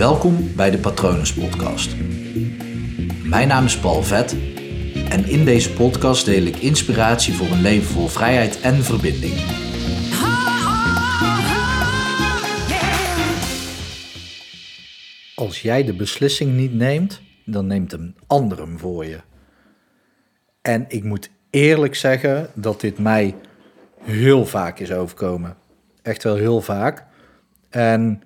Welkom bij de Patronus Podcast. Mijn naam is Paul Vet en in deze podcast deel ik inspiratie voor een leven vol vrijheid en verbinding. Als jij de beslissing niet neemt, dan neemt een ander hem voor je. En ik moet eerlijk zeggen dat dit mij heel vaak is overkomen. Echt wel heel vaak. En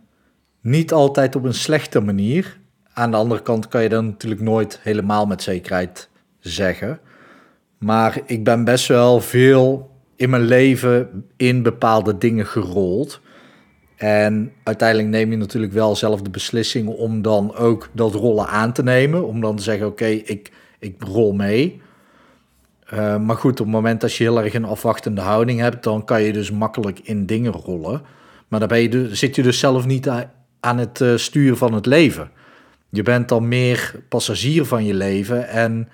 niet altijd op een slechte manier. Aan de andere kant kan je dat natuurlijk nooit helemaal met zekerheid zeggen. Maar ik ben best wel veel in mijn leven in bepaalde dingen gerold. En uiteindelijk neem je natuurlijk wel zelf de beslissing om dan ook dat rollen aan te nemen. Om dan te zeggen, oké, ik, ik rol mee. Uh, maar goed, op het moment dat je heel erg een afwachtende houding hebt, dan kan je dus makkelijk in dingen rollen. Maar dan ben je dus, zit je dus zelf niet aan het uh, sturen van het leven. Je bent dan meer passagier van je leven en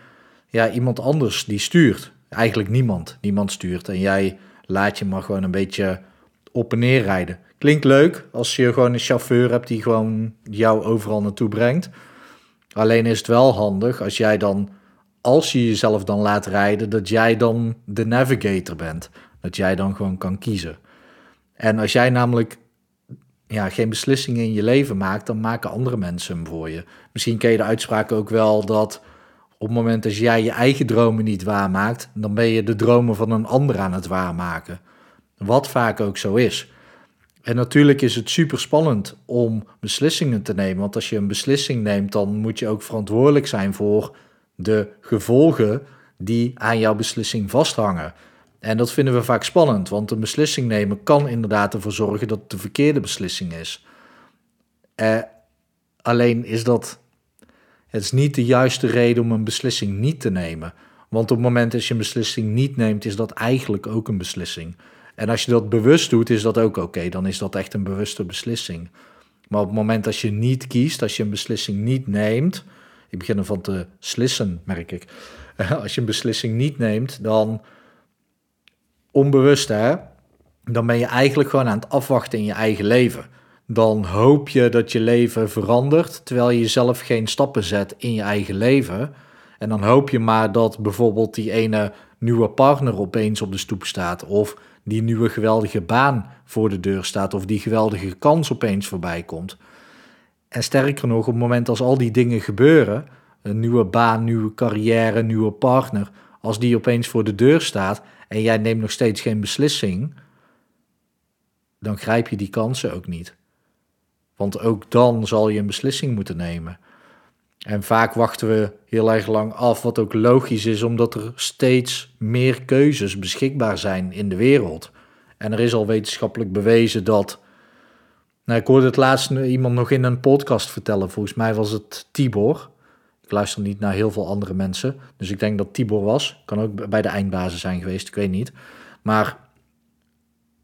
ja, iemand anders die stuurt. Eigenlijk niemand. Niemand stuurt. En jij laat je maar gewoon een beetje op en neer rijden. Klinkt leuk als je gewoon een chauffeur hebt die gewoon jou overal naartoe brengt. Alleen is het wel handig als jij dan, als je jezelf dan laat rijden, dat jij dan de navigator bent. Dat jij dan gewoon kan kiezen. En als jij namelijk ja, geen beslissingen in je leven maakt, dan maken andere mensen hem voor je. Misschien ken je de uitspraak ook wel dat op het moment dat jij je eigen dromen niet waarmaakt, dan ben je de dromen van een ander aan het waarmaken. Wat vaak ook zo is. En natuurlijk is het super spannend om beslissingen te nemen, want als je een beslissing neemt, dan moet je ook verantwoordelijk zijn voor de gevolgen die aan jouw beslissing vasthangen. En dat vinden we vaak spannend, want een beslissing nemen kan inderdaad ervoor zorgen dat het de verkeerde beslissing is. Eh, alleen is dat. Het is niet de juiste reden om een beslissing niet te nemen. Want op het moment dat je een beslissing niet neemt, is dat eigenlijk ook een beslissing. En als je dat bewust doet, is dat ook oké. Dan is dat echt een bewuste beslissing. Maar op het moment dat je niet kiest, als je een beslissing niet neemt. Ik begin ervan te slissen, merk ik. Als je een beslissing niet neemt, dan onbewust hè, dan ben je eigenlijk gewoon aan het afwachten in je eigen leven. Dan hoop je dat je leven verandert, terwijl je zelf geen stappen zet in je eigen leven. En dan hoop je maar dat bijvoorbeeld die ene nieuwe partner opeens op de stoep staat, of die nieuwe geweldige baan voor de deur staat, of die geweldige kans opeens voorbij komt. En sterker nog, op het moment als al die dingen gebeuren, een nieuwe baan, nieuwe carrière, nieuwe partner, als die opeens voor de deur staat en jij neemt nog steeds geen beslissing, dan grijp je die kansen ook niet. Want ook dan zal je een beslissing moeten nemen. En vaak wachten we heel erg lang af, wat ook logisch is, omdat er steeds meer keuzes beschikbaar zijn in de wereld. En er is al wetenschappelijk bewezen dat. Nou, ik hoorde het laatst iemand nog in een podcast vertellen, volgens mij was het Tibor. Ik luister niet naar heel veel andere mensen. Dus ik denk dat Tibor was. Kan ook bij de eindbasis zijn geweest, ik weet niet. Maar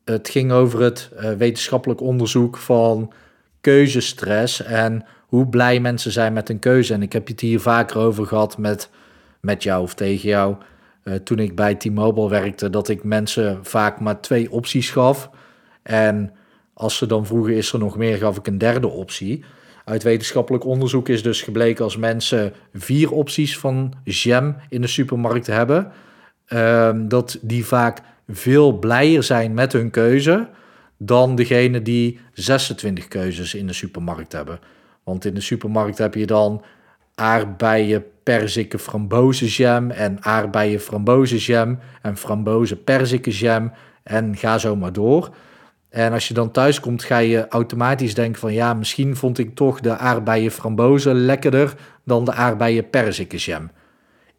het ging over het uh, wetenschappelijk onderzoek van keuzestress en hoe blij mensen zijn met een keuze. En ik heb het hier vaker over gehad met, met jou of tegen jou. Uh, toen ik bij T-Mobile werkte, dat ik mensen vaak maar twee opties gaf. En als ze dan vroegen, is er nog meer, gaf ik een derde optie. Uit wetenschappelijk onderzoek is dus gebleken als mensen vier opties van jam in de supermarkt hebben, ehm, dat die vaak veel blijer zijn met hun keuze dan degene die 26 keuzes in de supermarkt hebben. Want in de supermarkt heb je dan aardbeien, perziken, frambozenjam en aardbeien, frambozenjam en frambozen, perzikenjam en ga zo maar door. En als je dan thuis komt, ga je automatisch denken van ja, misschien vond ik toch de aardbeien frambozen lekkerder dan de aardbeien perzikkenjam.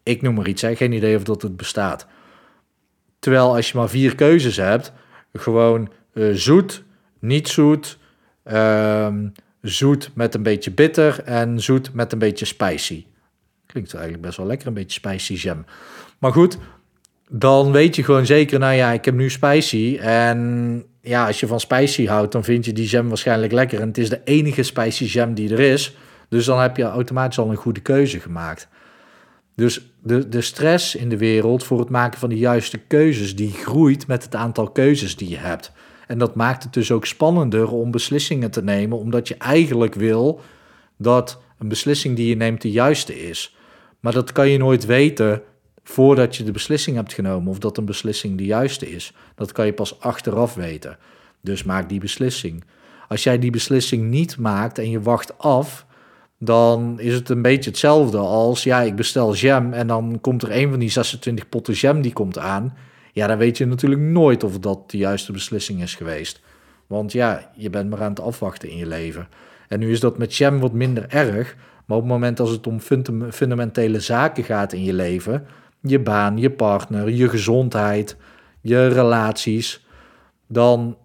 Ik noem maar iets, hè. geen idee of dat het bestaat. Terwijl als je maar vier keuzes hebt, gewoon uh, zoet, niet zoet, uh, zoet met een beetje bitter en zoet met een beetje spicy. Klinkt eigenlijk best wel lekker, een beetje spicy jam. Maar goed, dan weet je gewoon zeker, nou ja, ik heb nu spicy. En ja, als je van spicy houdt, dan vind je die jam waarschijnlijk lekker. En het is de enige spicy jam die er is. Dus dan heb je automatisch al een goede keuze gemaakt. Dus de, de stress in de wereld voor het maken van de juiste keuzes, die groeit met het aantal keuzes die je hebt. En dat maakt het dus ook spannender om beslissingen te nemen, omdat je eigenlijk wil dat een beslissing die je neemt de juiste is. Maar dat kan je nooit weten voordat je de beslissing hebt genomen of dat een beslissing de juiste is. Dat kan je pas achteraf weten. Dus maak die beslissing. Als jij die beslissing niet maakt en je wacht af, dan is het een beetje hetzelfde als, ja, ik bestel jam en dan komt er een van die 26 potten jam die komt aan. Ja, dan weet je natuurlijk nooit of dat de juiste beslissing is geweest. Want ja, je bent maar aan het afwachten in je leven. En nu is dat met jam wat minder erg, maar op het moment als het om fundamentele zaken gaat in je leven, je baan, je partner, je gezondheid, je relaties, dan,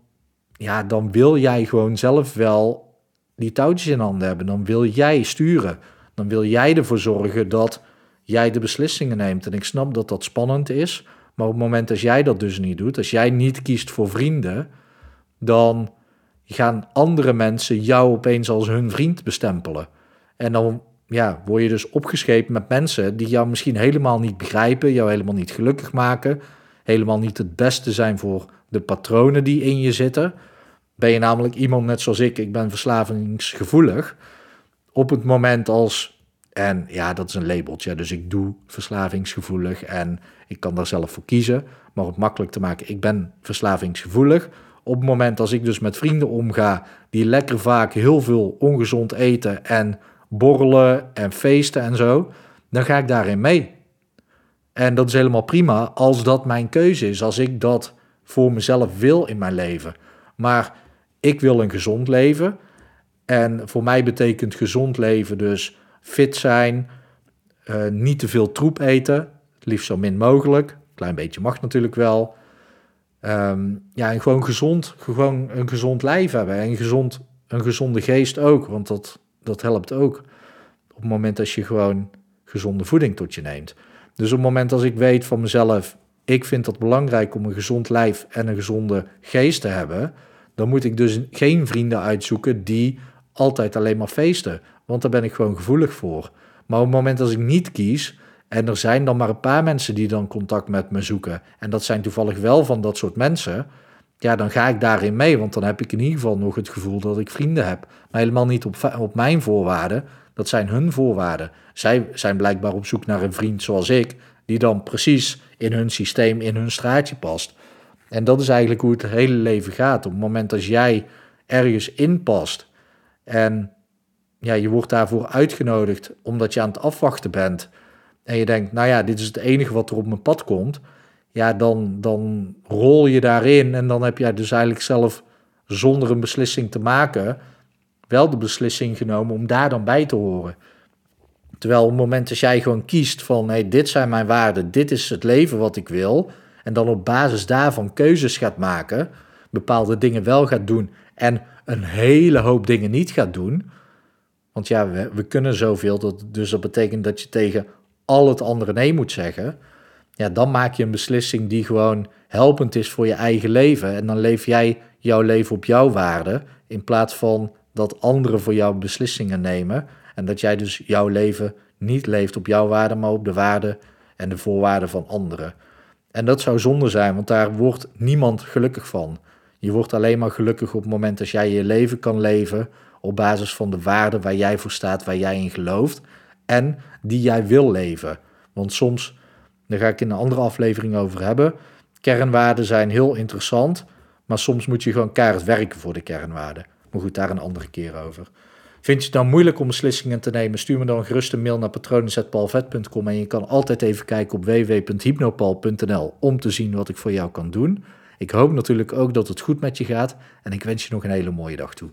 ja, dan wil jij gewoon zelf wel die touwtjes in handen hebben. Dan wil jij sturen. Dan wil jij ervoor zorgen dat jij de beslissingen neemt. En ik snap dat dat spannend is. Maar op het moment dat jij dat dus niet doet, als jij niet kiest voor vrienden, dan gaan andere mensen jou opeens als hun vriend bestempelen. En dan ja, word je dus opgeschepen met mensen die jou misschien helemaal niet begrijpen, jou helemaal niet gelukkig maken, helemaal niet het beste zijn voor de patronen die in je zitten. Ben je namelijk iemand net zoals ik, ik ben verslavingsgevoelig. Op het moment als, en ja, dat is een labeltje, dus ik doe verslavingsgevoelig en ik kan daar zelf voor kiezen. Maar om het makkelijk te maken, ik ben verslavingsgevoelig. Op het moment als ik dus met vrienden omga die lekker vaak heel veel ongezond eten en borrelen en feesten en zo, dan ga ik daarin mee. En dat is helemaal prima als dat mijn keuze is, als ik dat voor mezelf wil in mijn leven. Maar ik wil een gezond leven. En voor mij betekent gezond leven dus fit zijn, uh, niet te veel troep eten, liefst zo min mogelijk. Klein beetje mag natuurlijk wel. Um, ja, en gewoon gezond, gewoon een gezond lijf hebben. En gezond, een gezonde geest ook, want dat, dat helpt ook. Op het moment dat je gewoon gezonde voeding tot je neemt. Dus op het moment als ik weet van mezelf, ik vind het belangrijk om een gezond lijf en een gezonde geest te hebben, dan moet ik dus geen vrienden uitzoeken die altijd alleen maar feesten. Want daar ben ik gewoon gevoelig voor. Maar op het moment als ik niet kies, en er zijn dan maar een paar mensen die dan contact met me zoeken, en dat zijn toevallig wel van dat soort mensen, ja, dan ga ik daarin mee. Want dan heb ik in ieder geval nog het gevoel dat ik vrienden heb. Maar helemaal niet op, op mijn voorwaarden. Dat zijn hun voorwaarden. Zij zijn blijkbaar op zoek naar een vriend zoals ik, die dan precies in hun systeem, in hun straatje past. En dat is eigenlijk hoe het hele leven gaat. Op het moment dat jij ergens inpast en ja, je wordt daarvoor uitgenodigd omdat je aan het afwachten bent en je denkt, nou ja, dit is het enige wat er op mijn pad komt, ja, dan, dan rol je daarin en dan heb jij dus eigenlijk zelf zonder een beslissing te maken wel de beslissing genomen om daar dan bij te horen. Terwijl op het moment dat jij gewoon kiest van, hey, dit zijn mijn waarden, dit is het leven wat ik wil, en dan op basis daarvan keuzes gaat maken, bepaalde dingen wel gaat doen en een hele hoop dingen niet gaat doen. Want ja, we, we kunnen zoveel, dat, dus dat betekent dat je tegen al het andere nee moet zeggen. Ja, dan maak je een beslissing die gewoon helpend is voor je eigen leven. En dan leef jij jouw leven op jouw waarde, in plaats van dat anderen voor jou beslissingen nemen. En dat jij dus jouw leven niet leeft op jouw waarde, maar op de waarden en de voorwaarden van anderen. En dat zou zonde zijn, want daar wordt niemand gelukkig van. Je wordt alleen maar gelukkig op het moment dat jij je leven kan leven op basis van de waarden waar jij voor staat, waar jij in gelooft en die jij wil leven. Want soms, daar ga ik in een andere aflevering over hebben, kernwaarden zijn heel interessant, maar soms moet je gewoon keihard werken voor de kernwaarden. Maar goed, daar een andere keer over. Vind je het dan moeilijk om beslissingen te nemen? Stuur me dan gerust een mail naar patronen.palvet.com en je kan altijd even kijken op www.hypnopal.nl om te zien wat ik voor jou kan doen. Ik hoop natuurlijk ook dat het goed met je gaat en ik wens je nog een hele mooie dag toe.